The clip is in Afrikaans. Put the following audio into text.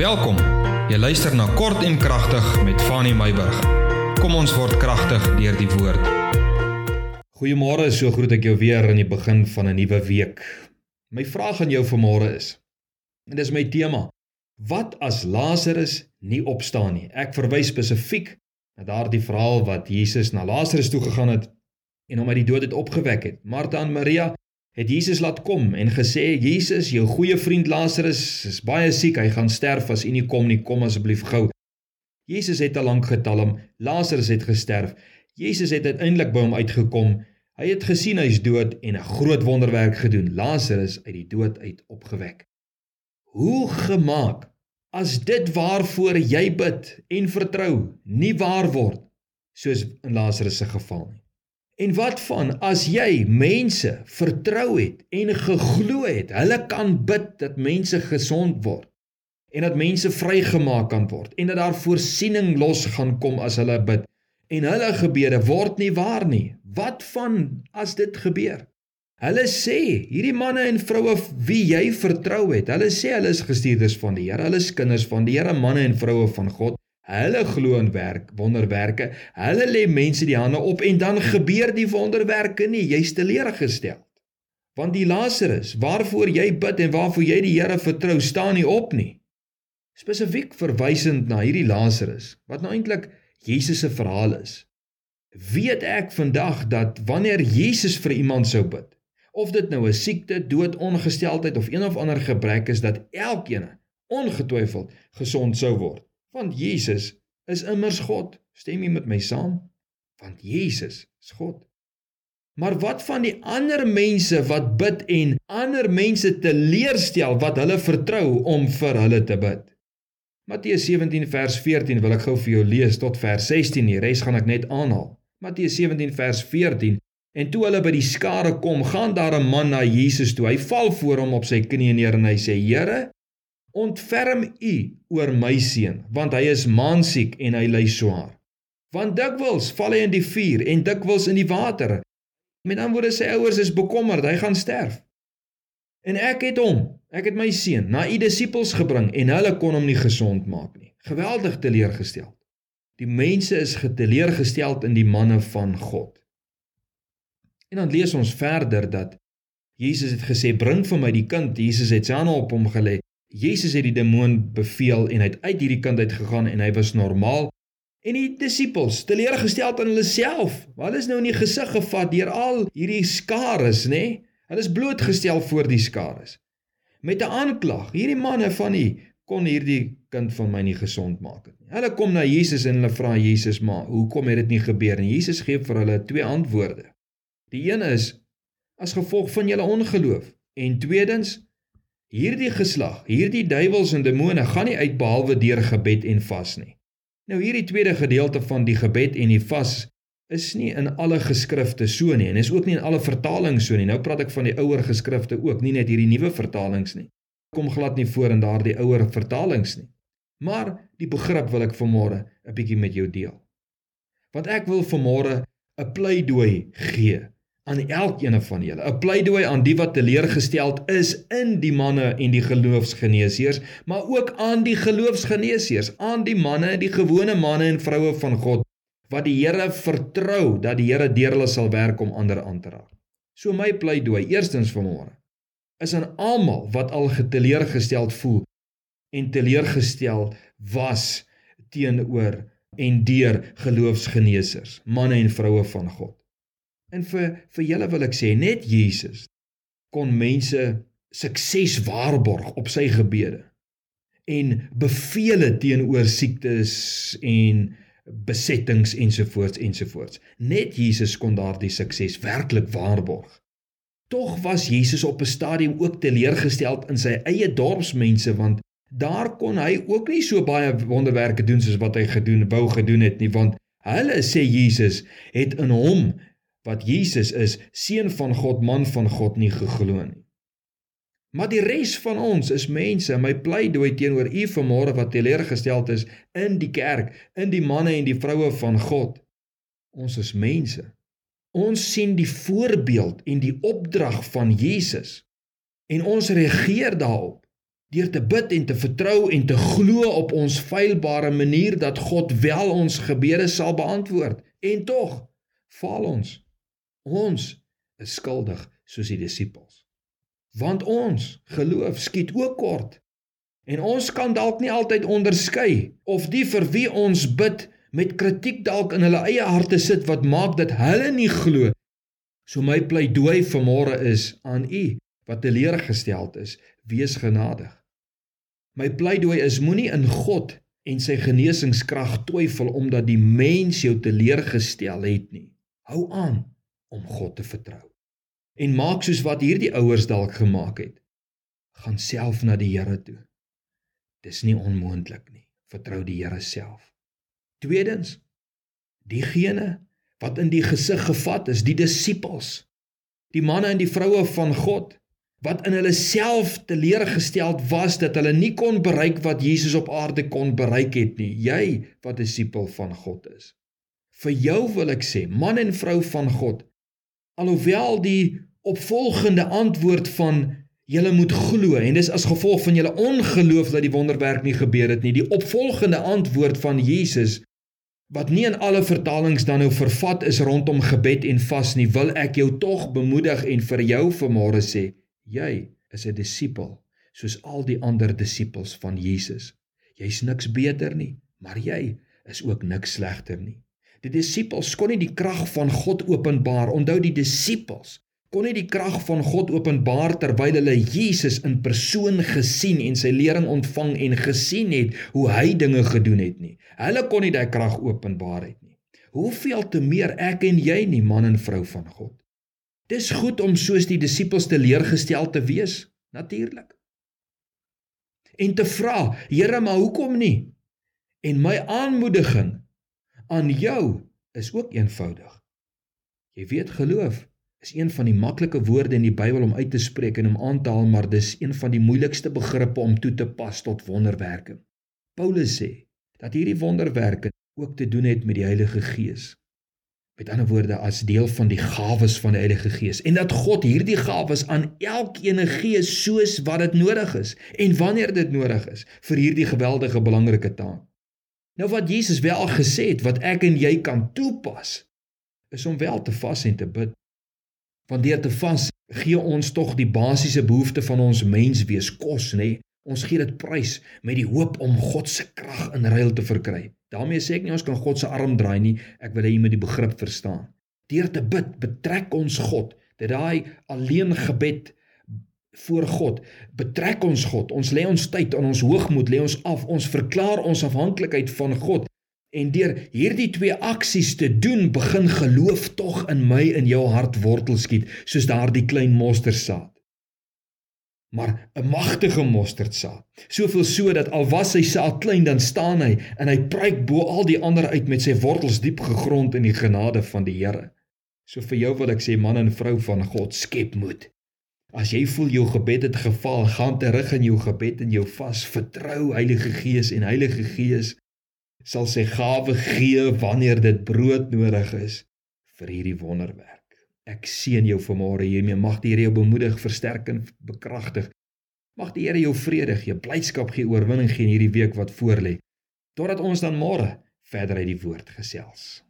Welkom. Jy luister na Kort en Kragtig met Fanny Meyburg. Kom ons word kragtig deur die woord. Goeiemôre, so groet ek jou weer aan die begin van 'n nuwe week. My vraag aan jou vanmôre is en dis my tema. Wat as Lazarus nie opstaan nie? Ek verwys spesifiek na daardie verhaal wat Jesus na Lazarus toe gegaan het en hom uit die dood het opgewek het. Martha en Maria het Jesus laat kom en gesê Jesus, jou goeie vriend Lazarus is baie siek, hy gaan sterf as u nie kom nie, kom asseblief gou. Jesus het al lank getalm, Lazarus het gesterf. Jesus het uiteindelik by hom uitgekom. Hy het gesien hy's dood en 'n groot wonderwerk gedoen, Lazarus uit die dood uit opgewek. Hoe gemaak as dit waarvoor jy bid en vertrou nie waar word soos in Lazarus se geval nie? En wat van as jy mense vertrou het en geglo het, hulle kan bid dat mense gesond word en dat mense vrygemaak kan word en dat daar voorsiening los gaan kom as hulle bid en hulle gebede word nie waar nie. Wat van as dit gebeur? Hulle sê, hierdie manne en vroue wie jy vertrou het, hulle sê hulle is gestuurdes van die Here, hulle is kinders van die Here, manne en vroue van God. Hulle glo in werk, wonderwerke. Hulle lê mense die hande op en dan gebeur die wonderwerke nie. Jy's teleurgestel. Want die Lazarus, waarvoor jy bid en waarvoor jy die Here vertrou, staan nie op nie. Spesifiek verwysend na hierdie Lazarus, wat nou eintlik Jesus se verhaal is. Weet ek vandag dat wanneer Jesus vir iemand sou bid, of dit nou 'n siekte, dood, ongesteldheid of een of ander gebrek is dat elkeen ongetwyfeld gesond sou word. Want Jesus is immers God. Stem jy met my saam? Want Jesus is God. Maar wat van die ander mense wat bid en ander mense teleurstel wat hulle vertrou om vir hulle te bid? Matteus 17 vers 14 wil ek gou vir jou lees tot vers 16. Die res gaan ek net aanhaal. Matteus 17 vers 14 En toe hulle by die skare kom, gaan daar 'n man na Jesus toe. Hy val voor hom op sy knieë neer en hy sê: "Here, Ontferm U oor my seun, want hy is maansiek en hy ly swaar. Want dikwels val hy in die vuur en dikwels in die water. Met ander woorde, sy ouers is bekommerd, hy gaan sterf. En ek het hom, ek het my seun na U disippels gebring en hulle kon hom nie gesond maak nie. Geweldig teleurgestel. Die mense is geteleurgestel in die manne van God. En dan lees ons verder dat Jesus het gesê: "Bring vir my die kind." Jesus het sy hande op hom gelê Jesus het die demoon beveel en hy het uit hierdie kind uit gegaan en hy was normaal. En die disippels, teleurgestel aan hulle self, hulle is nou in die gesig gevat deur al hierdie skares, nê? Nee? Hulle is blootgestel voor die skares. Met 'n aanklag, hierdie manne van u kon hierdie kind van my nie gesond maak nie. Hulle kom na Jesus en hulle vra Jesus, "Maar hoekom het dit nie gebeur nie?" Jesus gee vir hulle twee antwoorde. Die een is as gevolg van julle ongeloof en tweedens Hierdie geslag, hierdie duiwels en demone gaan nie uit behalwe deur gebed en vas nie. Nou hierdie tweede gedeelte van die gebed en die vas is nie in alle geskrifte so nie en is ook nie in alle vertalings so nie. Nou praat ek van die ouer geskrifte ook, nie net hierdie nuwe vertalings nie. Kom glad nie voor in daardie ouer vertalings nie. Maar die begrip wil ek vanmôre 'n bietjie met jou deel. Want ek wil vanmôre 'n pleidooi gee aan elkeen van julle. 'n Pleidooi aan die wat teleurgesteld is in die manne en die geloofsgeneesheers, maar ook aan die geloofsgeneesheers, aan die manne, die gewone manne en vroue van God wat die Here vertrou dat die Here deur hulle sal werk om ander aan te raak. So my pleidooi eerstens vanmôre is aan almal wat al geteleurgesteld voel en teleurgestel was teenoor en deur geloofsgeneesers, manne en vroue van God. En vir vir julle wil ek sê net Jesus kon mense sukses waarborg op sy gebede en bevele teenoor siektes en besettings ensovoorts ensovoorts. Net Jesus kon daardie sukses werklik waarborg. Tog was Jesus op 'n stadium ook teleurgesteld in sy eie dorpsmense want daar kon hy ook nie so baie wonderwerke doen soos wat hy gedoen wou gedoen het nie want hulle sê Jesus het in hom wat Jesus is, seun van God, man van God nie geglo nie. Maar die res van ons is mense, my pleidooi teenoor u vanmôre wat teleurgesteld is in die kerk, in die manne en die vroue van God. Ons is mense. Ons sien die voorbeeld en die opdrag van Jesus en ons reageer daarop deur te bid en te vertrou en te glo op ons feilbare manier dat God wel ons gebede sal beantwoord. En tog faal ons. Ons is skuldig soos die disippels. Want ons geloof skiet ook kort. En ons kan dalk nie altyd onderskei of die vir wie ons bid met kritiek dalk in hulle eie harte sit wat maak dat hulle nie glo. So my pleidooi vanmôre is aan u wat teleurgesteld is, wees genadig. My pleidooi is moenie in God en sy genesingskrag twyfel omdat die mens jou teleurgestel het nie. Hou aan om God te vertrou. En maak soos wat hierdie ouers dalk gemaak het. Gaan self na die Here toe. Dis nie onmoontlik nie. Vertrou die Here self. Tweedens, diegene wat in die gesig gevat is, die disippels, die manne en die vroue van God wat in hulle self teleurgesteld was dat hulle nie kon bereik wat Jesus op aarde kon bereik het nie. Jy wat disipel van God is. Vir jou wil ek sê, man en vrou van God, alhoewel die opvolgende antwoord van julle moet glo en dis as gevolg van julle ongeloof dat die wonderwerk nie gebeur het nie, die opvolgende antwoord van Jesus wat nie in alle vertalings dan nou vervat is rondom gebed en vas nie, wil ek jou tog bemoedig en vir jou vanmôre sê, Jy is 'n disipel soos al die ander disippels van Jesus. Jy's niks beter nie, maar jy is ook niks slegter nie. Die disippels kon nie die krag van God openbaar. Onthou die disippels kon nie die krag van God openbaar terwyl hulle Jesus in persoon gesien en sy lering ontvang en gesien het hoe hy dinge gedoen het nie. Hulle kon nie daai krag openbaar het nie. Hoeveel te meer ek en jy nie man en vrou van God. Dis goed om soos die disippels teleurgestel te wees, natuurlik. En te vra, Here, maar hoekom nie? En my aanmoediging aan jou is ook eenvoudig. Jy weet geloof is een van die maklike woorde in die Bybel om uit te spreek en om aan te haal, maar dis een van die moeilikste begrippe om toe te pas tot wonderwerke. Paulus sê dat hierdie wonderwerke ook te doen het met die Heilige Gees. Met ander woorde as deel van die gawes van die Heilige Gees en dat God hierdie gawes aan elkeen gee soos wat dit nodig is en wanneer dit nodig is vir hierdie geweldige belangrike taak. Nou wat Jesus wel gesê het wat ek en jy kan toepas is om wel te vas en te bid. Want deur te vas gee ons tog die basiese behoefte van ons menswees kos, nê? Ons gee dit prys met die hoop om God se krag in ruil te verkry. daarmee sê ek nie ons kan God se arm draai nie. Ek wil hê jy moet die begrip verstaan. Deur te bid, betrek ons God. Dat daai alleen gebed voor God betrek ons God. Ons lê ons tyd aan ons hoogmoed, lê ons af. Ons verklaar ons afhanklikheid van God. En deur hierdie twee aksies te doen, begin geloof tog in my in jou hart wortel skiet, soos daardie klein mosterdsaad maar 'n magtige mosterdsaad. Soveel so dat al was sy saad klein dan staan hy en hy pryk bo al die ander uit met sy wortels diep gegrond in die genade van die Here. So vir jou wil ek sê man en vrou van God, skep moed. As jy voel jou gebed het gefaal, gaan terug in jou gebed en jou vas, vertrou Heilige Gees en Heilige Gees sal sy gawe gee wanneer dit brood nodig is vir hierdie wonderwerk. Ek seën jou vanmôre hiermee. Mag die Here jou bemoedig, versterk en bekragtig. Mag die Here jou vrede gee, blydskap gee, oorwinning gee in hierdie week wat voorlê. Totdat ons dan môre verder uit die woord gesels.